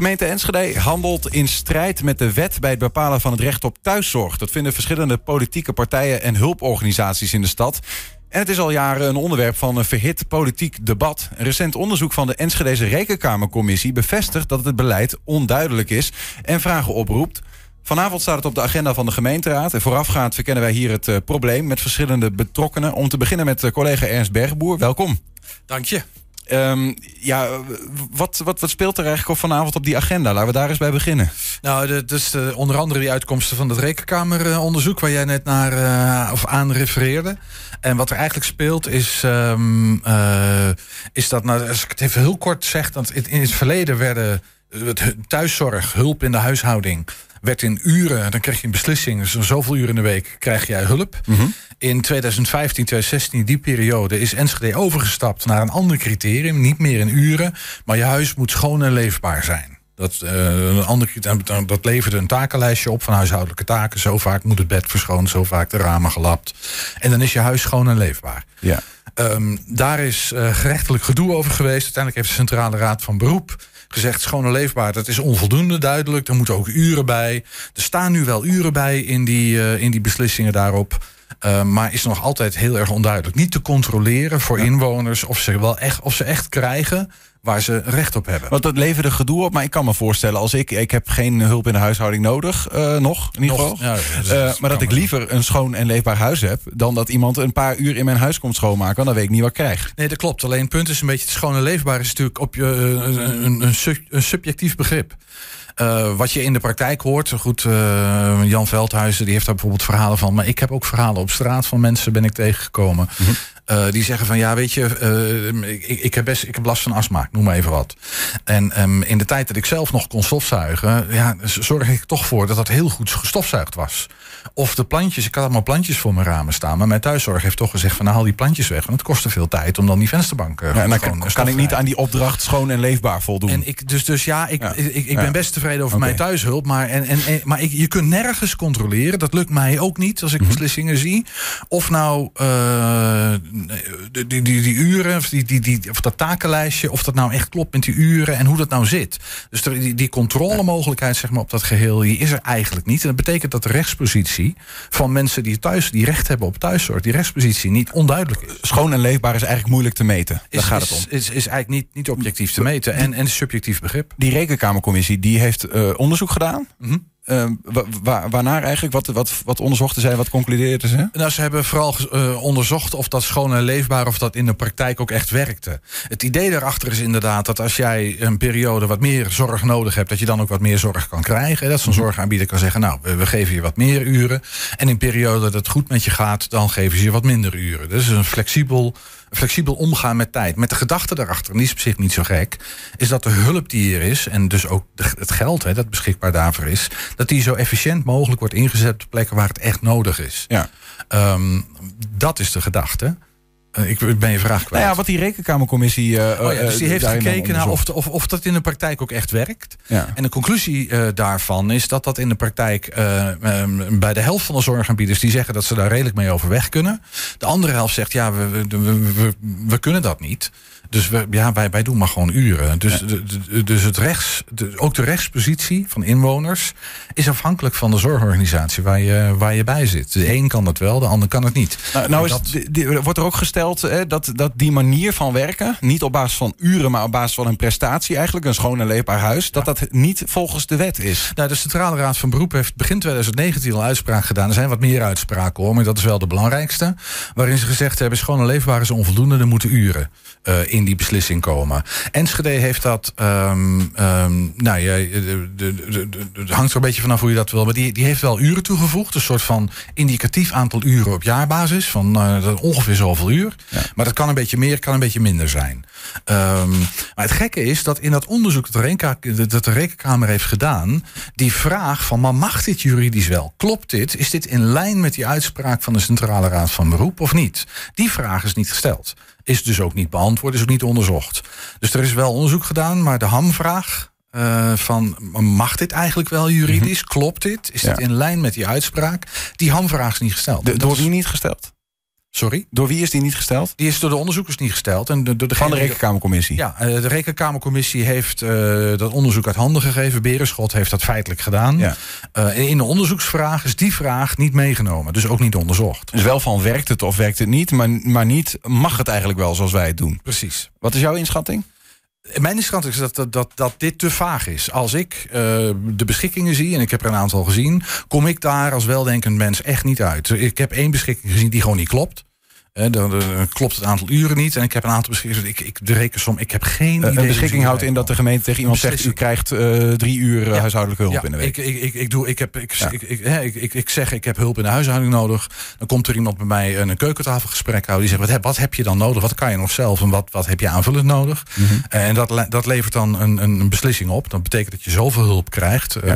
Gemeente Enschede handelt in strijd met de wet bij het bepalen van het recht op thuiszorg. Dat vinden verschillende politieke partijen en hulporganisaties in de stad. En het is al jaren een onderwerp van een verhit politiek debat. Een recent onderzoek van de Enschedeze Rekenkamercommissie bevestigt dat het beleid onduidelijk is en vragen oproept. Vanavond staat het op de agenda van de gemeenteraad. En voorafgaand verkennen wij hier het uh, probleem met verschillende betrokkenen. Om te beginnen met uh, collega Ernst Bergboer. Welkom. Dank je. Um, ja, wat, wat, wat speelt er eigenlijk vanavond op die agenda? Laten we daar eens bij beginnen. Nou, dus de, onder andere die uitkomsten van het rekenkameronderzoek... waar jij net naar uh, of aan refereerde. En wat er eigenlijk speelt is, um, uh, is dat... Nou, als ik het even heel kort zeg... dat in het verleden werden thuiszorg, hulp in de huishouding werd in uren, dan kreeg je een beslissing, dus zoveel uren in de week krijg jij hulp. Mm -hmm. In 2015, 2016, die periode, is Enschede overgestapt naar een ander criterium. Niet meer in uren, maar je huis moet schoon en leefbaar zijn. Dat, uh, een ander, dat leverde een takenlijstje op van huishoudelijke taken. Zo vaak moet het bed verschoond, zo vaak de ramen gelapt. En dan is je huis schoon en leefbaar. Ja. Um, daar is uh, gerechtelijk gedoe over geweest. Uiteindelijk heeft de Centrale Raad van Beroep gezegd schoon en leefbaar. Dat is onvoldoende duidelijk. Er moeten ook uren bij. Er staan nu wel uren bij in die, uh, in die beslissingen daarop. Uh, maar is nog altijd heel erg onduidelijk. Niet te controleren voor ja. inwoners of ze, wel echt, of ze echt krijgen waar ze recht op hebben. Want dat leverde gedoe op, maar ik kan me voorstellen... als ik, ik heb geen hulp in de huishouding nodig, uh, nog in ieder geval. Ja, uh, maar dat ik liever een schoon en leefbaar huis heb... dan dat iemand een paar uur in mijn huis komt schoonmaken... want dan weet ik niet wat ik krijg. Nee, dat klopt. Alleen het punt is een beetje... het schoon en leefbaar is natuurlijk op je, een, een, een subjectief begrip. Uh, wat je in de praktijk hoort, goed, uh, Jan Veldhuizen die heeft daar bijvoorbeeld verhalen van. Maar ik heb ook verhalen op straat van mensen ben ik tegengekomen. Mm -hmm. Uh, die zeggen van ja, weet je, uh, ik, ik, heb best, ik heb last van astma, noem maar even wat. En um, in de tijd dat ik zelf nog kon stofzuigen, ja, zorg ik toch voor dat dat heel goed gestofzuigd was. Of de plantjes, ik had allemaal plantjes voor mijn ramen staan. Maar mijn thuiszorg heeft toch gezegd van nou, haal die plantjes weg. Want het kost te veel tijd om dan die vensterbanken. Ja, en dan kan, kan ik niet aan die opdracht schoon en leefbaar voldoen. En ik, dus, dus ja, ik, ja. ik, ik, ik ben best tevreden over okay. mijn thuishulp. Maar, en, en, en, maar ik, je kunt nergens controleren. Dat lukt mij ook niet als ik beslissingen mm -hmm. zie. Of nou uh, die, die, die, die, uren, of, die, die, die, of dat takenlijstje, of dat nou echt klopt met die uren en hoe dat nou zit. Dus er, die, die controlemogelijkheid zeg maar, op dat geheel, die is er eigenlijk niet. En dat betekent dat de rechtspositie van mensen die thuis die recht hebben op thuiszorg, die rechtspositie niet onduidelijk is. Schoon en leefbaar is eigenlijk moeilijk te meten. Daar is, gaat het om. Is, is eigenlijk niet, niet objectief te meten en, en subjectief begrip. Die rekenkamercommissie die heeft uh, onderzoek gedaan. Mm -hmm. Uh, wa waarnaar eigenlijk? Wat, wat, wat onderzochten zij? Wat concludeerden ze? Nou, ze hebben vooral uh, onderzocht of dat schoon en leefbaar... of dat in de praktijk ook echt werkte. Het idee daarachter is inderdaad dat als jij een periode... wat meer zorg nodig hebt, dat je dan ook wat meer zorg kan krijgen. Dat zo'n zorgaanbieder kan zeggen... nou, we, we, geven je wat meer uren. En in periode dat het goed met je gaat... dan geven ze je wat minder uren. Dus een flexibel flexibel omgaan met tijd. Met de gedachte daarachter, en die is op zich niet zo gek, is dat de hulp die er is, en dus ook het geld hè, dat beschikbaar daarvoor is, dat die zo efficiënt mogelijk wordt ingezet op plekken waar het echt nodig is. Ja. Um, dat is de gedachte. Uh, ik ben je vraag kwijt. Nou ja, wat die rekenkamercommissie. Uh, oh ja, dus die heeft gekeken naar of, of, of dat in de praktijk ook echt werkt. Ja. En de conclusie uh, daarvan is dat dat in de praktijk um, bij de helft van de zorgaanbieders die zeggen dat ze daar redelijk mee overweg kunnen. De andere helft zegt ja, we, we, we, kunnen dat niet. Dus we, ja, wij, wij doen maar gewoon uren. Dus, ja. de, de, dus het rechts, de, ook de rechtspositie van inwoners is afhankelijk van de zorgorganisatie waar je, waar je bij zit. De een kan dat wel, de ander kan het niet. Nou, nou is, dat, wordt er ook gesteld dat, dat die manier van werken, niet op basis van uren, maar op basis van een prestatie, eigenlijk een schoon en leefbaar huis, dat dat niet volgens de wet is. Nou, de Centrale Raad van Beroep heeft begin 2019 al uitspraak gedaan. Er zijn wat meer uitspraken hoor, maar dat is wel de belangrijkste. Waarin ze gezegd hebben: schoon en leefbaar is onvoldoende, er moeten uren uh, in die beslissing komen. Enschede heeft dat, um, um, nou ja, het hangt er een beetje vanaf hoe je dat wil, maar die, die heeft wel uren toegevoegd. Een soort van indicatief aantal uren op jaarbasis, van uh, ongeveer zoveel uur. Ja. Maar dat kan een beetje meer, kan een beetje minder zijn. Um, maar het gekke is dat in dat onderzoek dat de, Renka, dat de Rekenkamer heeft gedaan, die vraag van, maar mag dit juridisch wel? Klopt dit? Is dit in lijn met die uitspraak van de Centrale Raad van Beroep of niet? Die vraag is niet gesteld is dus ook niet beantwoord, is ook niet onderzocht. Dus er is wel onderzoek gedaan, maar de hamvraag uh, van mag dit eigenlijk wel juridisch? Mm -hmm. Klopt dit? Is ja. dit in lijn met die uitspraak? Die hamvraag is niet gesteld. De, door wie niet gesteld? Sorry? Door wie is die niet gesteld? Die is door de onderzoekers niet gesteld. En door de Van de Rekenkamercommissie? Ja, eh, de Rekenkamercommissie heeft uh, dat onderzoek uit handen gegeven. Berenschot heeft dat feitelijk gedaan. Ja. Uh, in de onderzoeksvraag is die vraag niet meegenomen. Dus ook niet onderzocht. Dus wel van werkt het of werkt het niet, maar, maar niet mag het eigenlijk wel zoals wij het doen. Precies. Wat is jouw inschatting? Mijn inschatting is dat, dat, dat, dat dit te vaag is. Als ik uh, de beschikkingen zie, en ik heb er een aantal gezien, kom ik daar als weldenkend mens echt niet uit. Ik heb één beschikking gezien die gewoon niet klopt. Dan, dan, klopt het aantal uren niet. En ik heb een aantal beschikkingen. Ik, ik, de rekensom, ik heb geen idee. Een beschikking houdt in dat de gemeente tegen iemand zegt: U krijgt uh, drie uur ja. huishoudelijke hulp ja, in de week. Ik, ik, ik, ik, doe, ik, heb, ik, ik, ik, ik, ik, zeg: Ik heb hulp in de huishouding nodig. Dan komt er iemand bij mij een keukentafelgesprek houden. Die zegt: Wat heb, wat heb je dan nodig? Wat kan je nog zelf? En wat, wat heb je aanvullend nodig? Mm -hmm. En dat, dat levert dan een, een beslissing op. Dat betekent dat je zoveel hulp krijgt. Uh,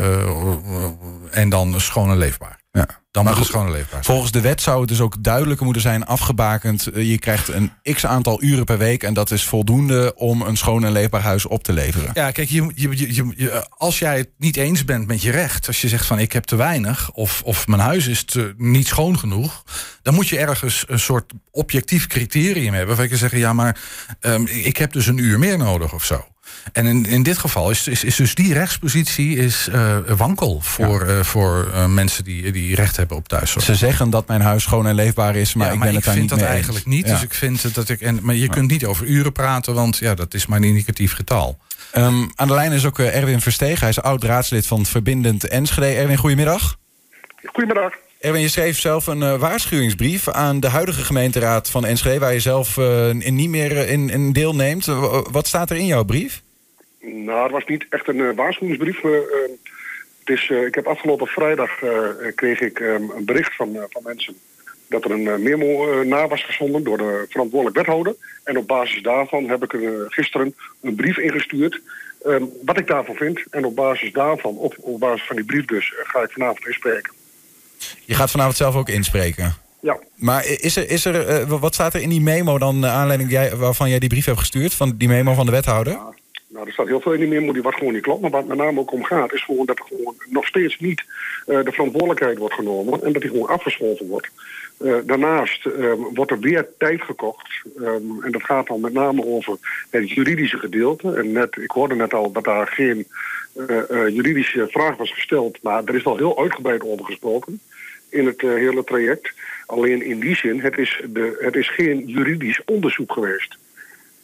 en dan schoon en leefbaar. Ja. Dan mag het gewoon leefbaar. Volgens de wet zou het dus ook duidelijker moeten zijn afgebakend. Je krijgt een x aantal uren per week en dat is voldoende om een schoon en leefbaar huis op te leveren. Ja, kijk, je, je, als jij het niet eens bent met je recht, als je zegt van ik heb te weinig of, of mijn huis is te, niet schoon genoeg, dan moet je ergens een soort objectief criterium hebben. Waarvan je kan zeggen, ja, maar um, ik heb dus een uur meer nodig of zo. En in, in dit geval is, is, is dus die rechtspositie is, uh, wankel voor, ja. uh, voor uh, mensen die, die recht hebben op thuiszorg. Ze zeggen dat mijn huis schoon en leefbaar is, maar ja, ik maar ben ik het daar vind niet dat mee eigenlijk eens. niet. Ja. Dus ik vind dat ik. En, maar je kunt niet over uren praten, want ja, dat is maar een indicatief getal. Um, aan de lijn is ook Erwin Versteeg. Hij is oud-raadslid van Verbindend Enschede. Erwin, goedemiddag. Goedemiddag. Erwin, je schreef zelf een uh, waarschuwingsbrief aan de huidige gemeenteraad van Enschede... waar je zelf uh, niet meer in, in deelneemt. Wat staat er in jouw brief? Nou, het was niet echt een uh, waarschuwingsbrief. Uh, het is, uh, ik heb afgelopen vrijdag kreeg ik um, een bericht van, van mensen dat er een memo na was gezonden door de verantwoordelijk wethouder. En op basis daarvan heb ik gisteren een brief ingestuurd. Um, wat ik daarvan vind. En op basis daarvan, op, op basis van die brief dus, ga ik vanavond inspreken. Je gaat vanavond zelf ook inspreken? Ja. Maar is er, is er, wat staat er in die memo dan, naar aanleiding jij, waarvan jij die brief hebt gestuurd? Van die memo van de wethouder? Ja. Nou, er staat heel veel in die memo wat gewoon niet klopt. Maar wat met name ook om gaat, is gewoon dat er gewoon nog steeds niet uh, de verantwoordelijkheid wordt genomen. En dat die gewoon afgeschoten wordt. Uh, daarnaast um, wordt er weer tijd gekocht. Um, en dat gaat dan met name over het juridische gedeelte. En ik hoorde net al dat daar geen uh, juridische vraag was gesteld. Maar er is wel heel uitgebreid over gesproken in het hele traject. Alleen in die zin, het is, de, het is geen juridisch onderzoek geweest.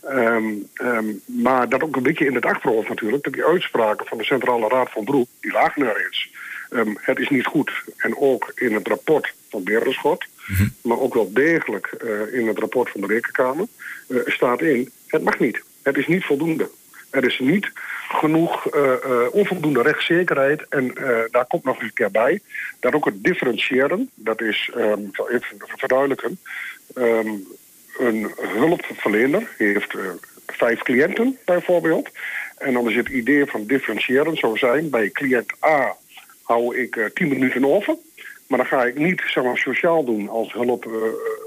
Um, um, maar dat ook een beetje in het achterhoofd natuurlijk, dat die uitspraken van de Centrale Raad van Beroep, die lagen er eens. Um, het is niet goed. En ook in het rapport van Berenschot, mm -hmm. maar ook wel degelijk uh, in het rapport van de Rekenkamer, uh, staat in, het mag niet. Het is niet voldoende. Er is niet genoeg uh, uh, onvoldoende rechtszekerheid. En daar komt nog eens een keer bij dat ook het differentiëren, dat is, ik zal even verduidelijken, um, een hulpverlener heeft uh, vijf cliënten bijvoorbeeld. En dan is het idee van differentiëren zou zijn, bij cliënt A hou ik uh, tien minuten over. Maar dan ga ik niet zeg maar, sociaal doen als hulp uh,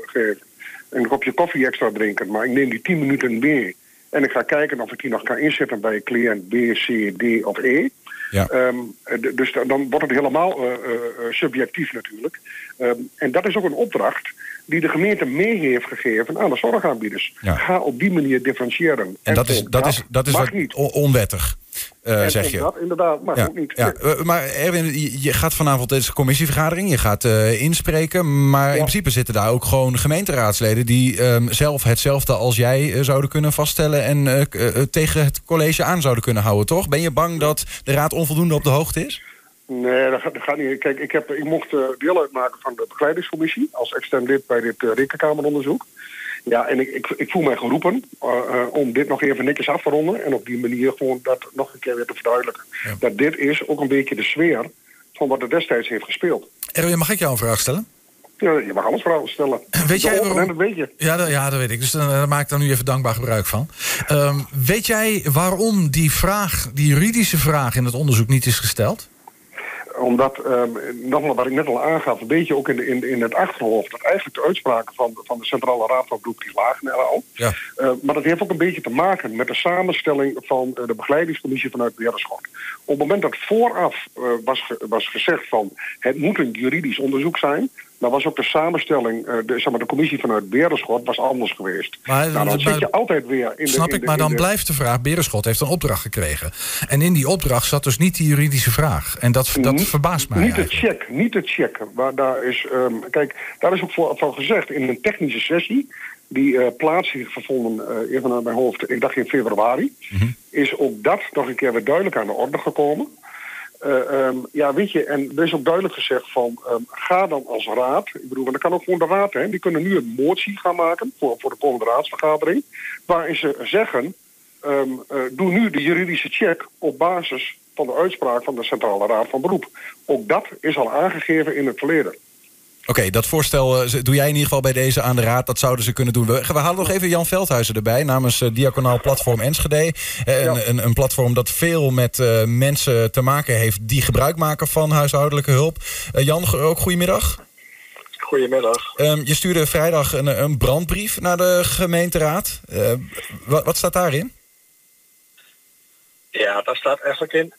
geven. Een kopje koffie extra drinken, maar ik neem die tien minuten mee. En ik ga kijken of ik die nog kan inzetten bij cliënt B, C, D of E. Ja. Um, dus dan wordt het helemaal uh, uh, subjectief natuurlijk. Um, en dat is ook een opdracht die de gemeente mee heeft gegeven aan de zorgaanbieders. Ja. Ga op die manier differentiëren. En, en dat is, dat is, dat is niet. onwettig. Uh, zeg je. Dat inderdaad mag ja, ook niet. Ja. Uh, maar Erwin, je gaat vanavond deze commissievergadering, je gaat uh, inspreken. Maar ja. in principe zitten daar ook gewoon gemeenteraadsleden die um, zelf hetzelfde als jij zouden kunnen vaststellen en tegen het college aan zouden kunnen houden, toch? Ben je bang dat de raad onvoldoende op de hoogte is? Nee, dat gaat, dat gaat, niet. Kijk, ik, heb, ik mocht deel uitmaken van de begeleidingscommissie als extern lid bij dit uh, rekenkameronderzoek. Ja, en ik, ik, ik voel mij geroepen uh, uh, om dit nog even netjes af te ronden. En op die manier gewoon dat nog een keer weer te verduidelijken. Ja. Dat dit is ook een beetje de sfeer van wat er destijds heeft gespeeld. Erwin, mag ik jou een vraag stellen? Ja, je mag alles vragen stellen. Weet jij waarom... dat weet je. Ja, dat, ja, dat weet ik. Dus daar, maak ik dan nu even dankbaar gebruik van. Um, weet jij waarom die vraag, die juridische vraag in het onderzoek niet is gesteld? Omdat, um, nogmaals wat ik net al aangaf, een beetje ook in, in, in het achterhoofd... dat eigenlijk de uitspraken van, van de Centrale Raad van Beroep, die lagen er al. Ja. Uh, maar dat heeft ook een beetje te maken met de samenstelling van uh, de begeleidingscommissie vanuit Berenschot. Op het moment dat vooraf uh, was, was gezegd van het moet een juridisch onderzoek zijn... Dan was ook de samenstelling, uh, de, zeg maar, de commissie vanuit Berenschot was anders geweest. Maar, nou, dan zit je altijd weer in Snap de, ik, maar dan blijft de vraag... Berenschot heeft een opdracht gekregen. En in die opdracht zat dus niet die juridische vraag. En dat, dat niet, verbaast mij Niet het check, niet het checken. Maar daar is, um, kijk, daar is ook voor, van gezegd in een technische sessie die uh, plaats heeft gevonden, uh, even naar mijn hoofd, ik dacht in februari, mm -hmm. is ook dat nog een keer weer duidelijk aan de orde gekomen. Uh, um, ja, weet je, en er is ook duidelijk gezegd van, um, ga dan als raad, ik bedoel, en dat kan ook gewoon de raad, hè, die kunnen nu een motie gaan maken voor, voor de komende raadsvergadering, waarin ze zeggen, um, uh, doe nu de juridische check op basis van de uitspraak van de Centrale Raad van Beroep. Ook dat is al aangegeven in het verleden. Oké, okay, dat voorstel uh, doe jij in ieder geval bij deze aan de raad. Dat zouden ze kunnen doen. We, we halen nog even Jan Veldhuizen erbij namens uh, Diaconaal Platform Enschede. Uh, ja. een, een, een, platform dat veel met mensen te maken heeft die gebruik maken van huishoudelijke hulp. Jan, ook goedemiddag. Goedemiddag. Um, je stuurde vrijdag een, een, brandbrief naar de gemeenteraad. Wat, wat, staat daarin? Ja, daar staat eigenlijk in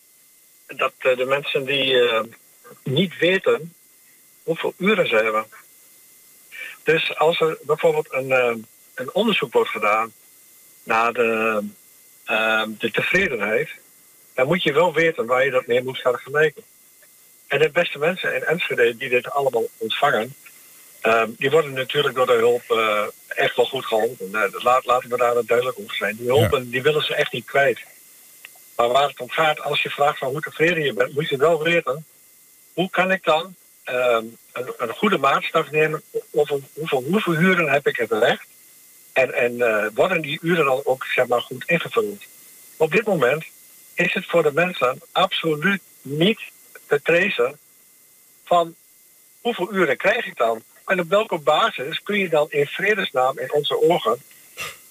dat de mensen die niet weten hoeveel uren ze hebben. Dus als er bijvoorbeeld een, uh, een onderzoek wordt gedaan naar de, uh, de tevredenheid, dan moet je wel weten waar je dat mee moet gaan vergelijken. En de beste mensen in Enschede die dit allemaal ontvangen, uh, die worden natuurlijk door de hulp uh, echt wel goed geholpen. Laat, laten we daar duidelijk over zijn. Die hulpen, ja. die willen ze echt niet kwijt. Maar waar het om gaat, als je vraagt van hoe tevreden je bent, moet je wel weten, hoe kan ik dan um, een, goede maatstaf nemen over hoeveel, hoeveel uren heb ik het recht. En, en uh, worden die uren dan ook zeg maar, goed ingevuld. Op dit moment is het voor de mensen absoluut niet te tracen van hoeveel uren krijg ik dan. En op welke basis kun je dan in vredesnaam in onze ogen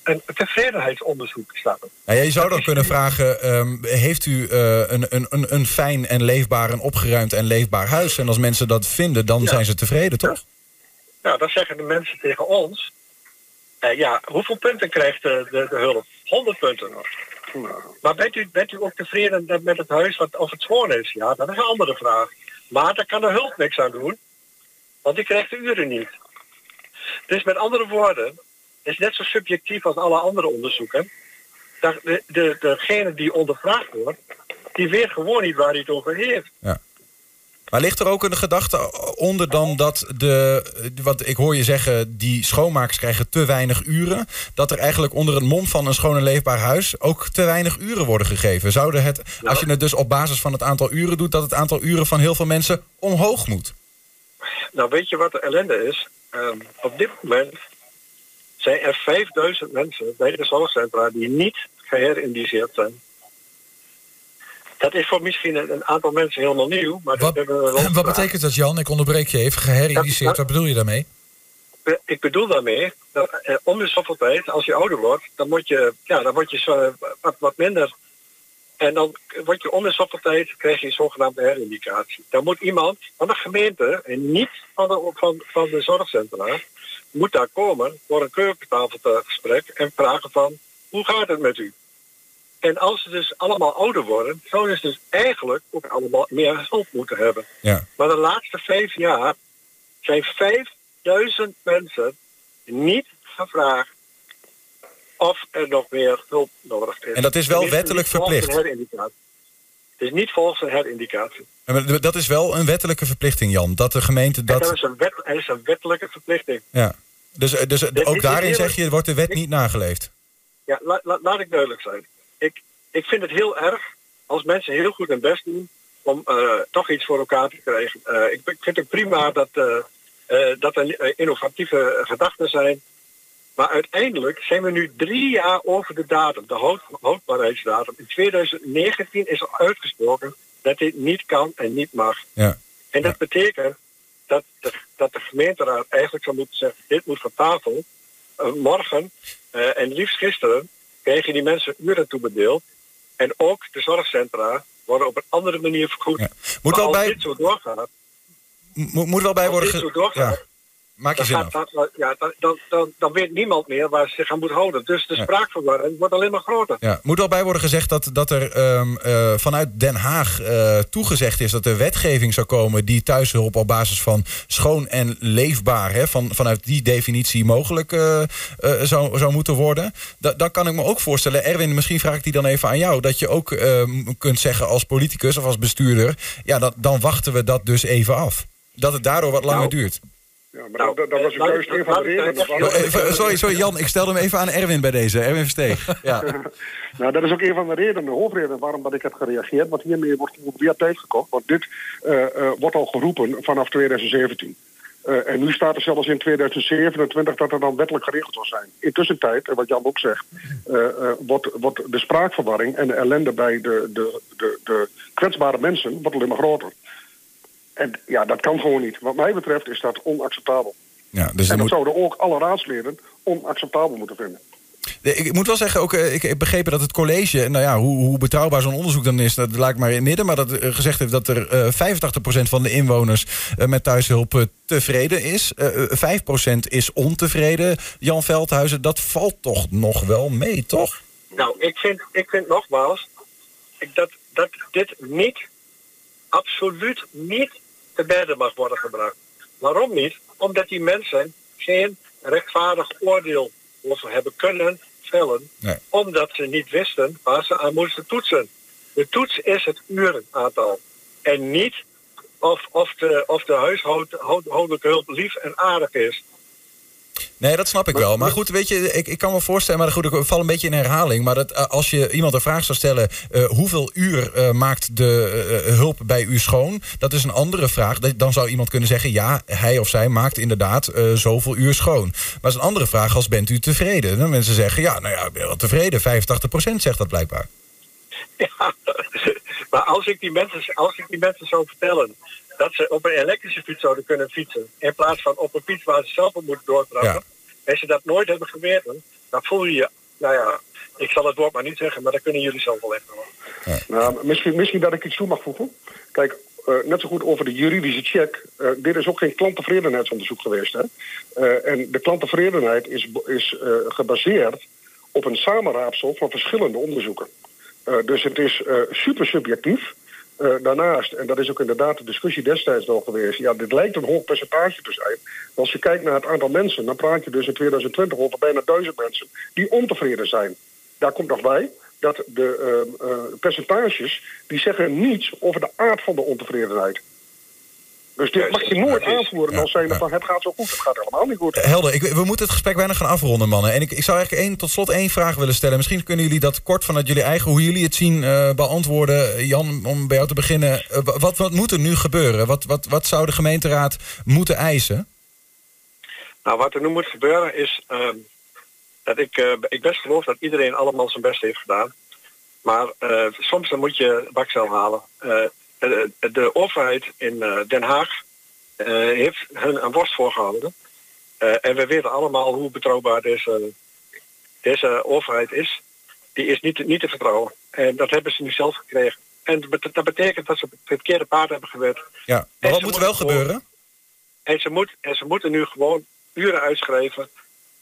een tevredenheidsonderzoek starten. Nou, je zou dan kunnen vragen, um, heeft u uh, een, een, een fijn en leefbaar en opgeruimd en leefbaar huis? En als mensen dat vinden, dan ja. zijn ze tevreden, toch? Ja. Nou, dan zeggen de mensen tegen ons, uh, ja, hoeveel punten krijgt de, de, de hulp? 100 punten nog. Nou. Maar bent u, bent u ook tevreden met het huis wat, of het schoon is? Ja, dat is een andere vraag. Maar daar kan de hulp niks aan doen, want die krijgt de uren niet. Dus met andere woorden, is net zo subjectief als alle andere onderzoeken. Dat de, de, degene die ondervraagd wordt, die weet gewoon niet waar hij het over heeft. Ja. Maar ligt er ook een gedachte onder dan dat de, wat ik hoor je zeggen, die schoonmakers krijgen te weinig uren, dat er eigenlijk onder het mom van een schoon en leefbaar huis ook te weinig uren worden gegeven? Zouden het, als je het dus op basis van het aantal uren doet, dat het aantal uren van heel veel mensen omhoog moet? Nou, weet je wat de ellende is? Um, op dit moment zijn er 5000 mensen bij de zorgcentra die niet geherindiceerd zijn. Dat is voor misschien een aantal mensen helemaal nieuw. Maar wat, wat betekent dat, Jan? Ik onderbreek je even. Geherindiceerd, dat, wat bedoel je daarmee? Ik bedoel daarmee dat eh, om de zoveel tijd, als je ouder wordt, dan word je, ja, dan word je zo, wat, wat minder. En dan word je om de zoveel tijd, krijg je een zogenaamde herindicatie. Dan moet iemand van de gemeente, en niet van de, van, van de zorgcentra, moet daar komen voor een keukentafelgesprek en vragen van hoe gaat het met u? En als ze dus allemaal ouder worden, zouden ze dus eigenlijk ook allemaal meer hulp moeten hebben. Ja. Maar de laatste vijf jaar zijn 5000 mensen niet gevraagd of er nog meer hulp nodig is. En dat is wel wettelijk verplicht. Het is niet volgens een herindicatie. Dat is wel een wettelijke verplichting, Jan. Dat de gemeente dat. Er is een, wet, is een wettelijke verplichting. Ja. Dus, dus de, ook daarin zeg je, wordt de wet niet nageleefd? Ja, la, la, laat ik duidelijk zijn. Ik, ik vind het heel erg als mensen heel goed hun best doen om uh, toch iets voor elkaar te krijgen. Uh, ik, ik, vind het prima dat, uh, dat er innovatieve gedachten zijn. Maar uiteindelijk zijn we nu drie jaar over de datum, de houd, houdbaarheidsdatum. In 2019 is er uitgesproken dat dit niet kan en niet mag. Ja. En dat ja. betekent dat de, dat de gemeenteraad eigenlijk zou moeten zeggen: dit moet van tafel. Uh, morgen uh, en liefst gisteren kregen die mensen uren toebedeeld. En ook de zorgcentra worden op een andere manier vergoed. Ja. Moet wel als bij... dit zo doorgaat. Moet, moet wel bij als worden. dit zo doorgaat, Maak je Dan, zin gaat af. dat- ja, dan, dan, dan, dan weet niemand meer waar ze zich aan moet houden. Dus de Ja. spraakverwarring wordt alleen maar groter. Ja, moet wel bij worden gezegd dat, dat er ehm, eh, vanuit Den Haag eh, toegezegd is dat er wetgeving zou komen die thuishulp op basis van schoon en leefbaar, hè, van, vanuit die definitie mogelijk eh, zou, zou moeten worden. Da- dan kan ik me ook voorstellen, Erwin, misschien vraag ik die dan even aan jou, dat je ook ehm, kunt zeggen als politicus of als bestuurder, ja, dat, dan wachten we dat dus even af. Dat het daardoor wat langer Nou, duurt. Ja, maar Nou, dat, dat was eh, een laat keuze ik- een van de ik- redenen. sorry, sorry Jan, ik stelde hem even aan Erwin bij deze. Erwin Versteeg. Ja. Nou, dat is ook een van de redenen, de hoofdreden waarom dat ik heb gereageerd. Want hiermee wordt weer tijd gekocht. Want dit eh, eh, wordt al geroepen vanaf 2017. Eh, en nu staat er zelfs in 2027 dat er dan wettelijk geregeld zal zijn. Intussen tijd, en wat Jan ook zegt, eh, eh, wordt, wordt de spraakverwarring en de ellende bij de, de, de, de kwetsbare mensen wordt alleen maar groter. En ja, dat kan gewoon niet. Wat mij betreft is dat onacceptabel. Ja, dus en dat moet... zouden ook alle raadsleden onacceptabel moeten vinden. Nee, Ik moet wel zeggen, ook, eh, ik heb begrepen dat het college, nou ja, hoe, hoe betrouwbaar zo'n onderzoek dan is, dat laat ik maar in het midden. Maar dat eh, gezegd heeft dat er eh 85% van de inwoners met thuishulp tevreden is. Eh, eh, 5% is ontevreden. Jan Veldhuizen, dat valt toch nog wel mee, toch? Nou, ik vind, ik vind nogmaals ik, dat, dat dit niet, absoluut niet te bedden mag worden gebracht. Waarom niet? Omdat die mensen geen rechtvaardig oordeel over hebben kunnen vellen, Nee. omdat ze niet wisten waar ze aan moesten toetsen. De toets is het urenaantal en niet of, of de, of de huishoudelijke hulp lief en aardig is. Nee, dat snap ik wel. Maar goed, weet je, ik, ik kan me voorstellen, maar goed, ik val een beetje in herhaling. Maar dat, eh, als je iemand een vraag zou stellen, eh, hoeveel uur eh, maakt de hulp bij u schoon? Dat is een andere vraag. Dat- Dan zou iemand kunnen zeggen, ja, hij of zij maakt inderdaad zoveel uur schoon. Maar het is een andere vraag als bent u tevreden? Dan mensen zeggen, ja, nou ja, ik ben wel tevreden. 85% zegt dat blijkbaar. Ja, maar als ik, die mensen, als ik die mensen zou vertellen dat ze op een elektrische fiets zouden kunnen fietsen, in plaats van op een fiets waar ze zelf op moeten doortrappen, Ja. en ze dat nooit hebben geweten, dan voel je je, nou ja, ik zal het woord maar niet zeggen, maar dat kunnen jullie zelf wel even hoor. Nou, misschien, misschien dat ik iets toe mag voegen. Kijk, eh, net zo goed over de juridische check. Eh, dit is ook geen klanttevredenheidsonderzoek geweest. Hè? Eh, en de klanttevredenheid is, is eh, gebaseerd op een samenraapsel van verschillende onderzoeken. Eh, dus het is eh, super subjectief. Eh, daarnaast, en dat is ook inderdaad de discussie destijds al geweest... ja, dit lijkt een hoog percentage te zijn. Maar als je kijkt naar het aantal mensen... dan praat je dus in 2020 over bijna duizend mensen... die ontevreden zijn. Daar komt nog bij dat de eh, eh, percentages... die zeggen niets over de aard van de ontevredenheid. Dus dit mag je nooit aanvoeren als zijnde van... het gaat zo goed, het gaat helemaal niet goed. Helder, ik, we moeten het gesprek bijna gaan afronden, mannen. En ik, ik zou eigenlijk één, tot slot één vraag willen stellen. Misschien kunnen jullie dat kort vanuit jullie eigen, hoe jullie het zien, eh, beantwoorden. Jan, om bij jou te beginnen. Eh, wa- wat, wat moet er nu gebeuren? Wat, wat, wat zou de gemeenteraad moeten eisen? Nou, wat er nu moet gebeuren is ehm, dat ik, eh, ik best geloof dat iedereen allemaal zijn best heeft gedaan. Maar eh, soms dan moet je bakcel halen. Eh, de, overheid in eh, Den Haag eh, heeft hun een worst voorgehouden. Eh, en we weten allemaal hoe betrouwbaar deze, deze overheid is. Die is niet, niet te vertrouwen. En dat hebben ze nu zelf gekregen. En dat bet- dat betekent dat ze het verkeerde paard hebben gewerkt. Ja, maar En wat moet er wel gewoon- gebeuren? En ze, moet, en ze moeten nu gewoon uren uitschrijven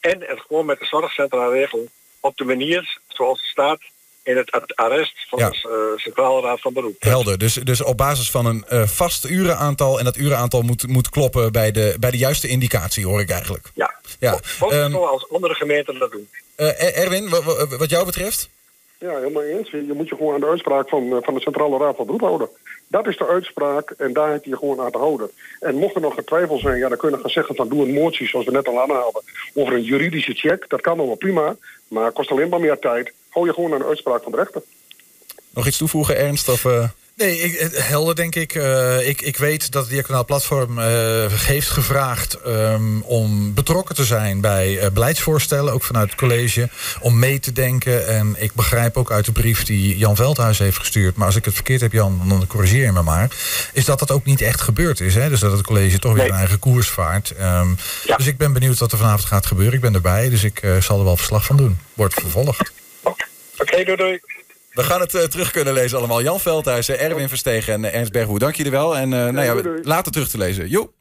en het gewoon met de zorgcentra regelen op de manier zoals het staat in het arrest van Ja. de uh, Centrale Raad van Beroep. Helder, dus, dus op basis van een eh, vast urenaantal... en dat urenaantal moet, moet kloppen bij de, bij de juiste indicatie, hoor ik eigenlijk. Ja, Ja, ook ehm, zoals andere gemeenten dat doen. Eh, Erwin, wa- wa- wat jou betreft? Ja, helemaal eens. Je moet je gewoon aan de uitspraak van, eh, van de Centrale Raad van Beroep houden. Dat is de uitspraak en daar heb je je gewoon aan te houden. En mocht er nog getwijfel zijn, ja, dan kun je gaan zeggen van doe een motie zoals we net al aanhaalden. Over een juridische check, dat kan allemaal prima. Maar kost alleen maar meer tijd. Hou je gewoon aan de uitspraak van de rechter. Nog iets toevoegen, Ernst? Of, eh? Nee, ik, helder denk ik. Eh, ik. Ik weet dat het Diaconaal Platform eh, heeft gevraagd ehm, om betrokken te zijn bij beleidsvoorstellen, ook vanuit het college, om mee te denken. En ik begrijp ook uit de brief die Jan Veldhuis heeft gestuurd, maar als ik het verkeerd heb, Jan, dan corrigeer je me maar, is dat dat ook niet echt gebeurd is. Hè? Dus dat het college toch weer Nee. een eigen koers vaart. Ehm, Ja. Dus ik ben benieuwd wat er vanavond gaat gebeuren. Ik ben erbij, dus ik eh, zal er wel verslag van doen. Wordt vervolgd. Oké, doei doei. We gaan het eh, terug kunnen lezen allemaal. Jan Veldhuis, eh, Erwin Verstegen en eh, Ernst Berghoe. Dank jullie wel. En eh, nou ja, later terug te lezen. Joep.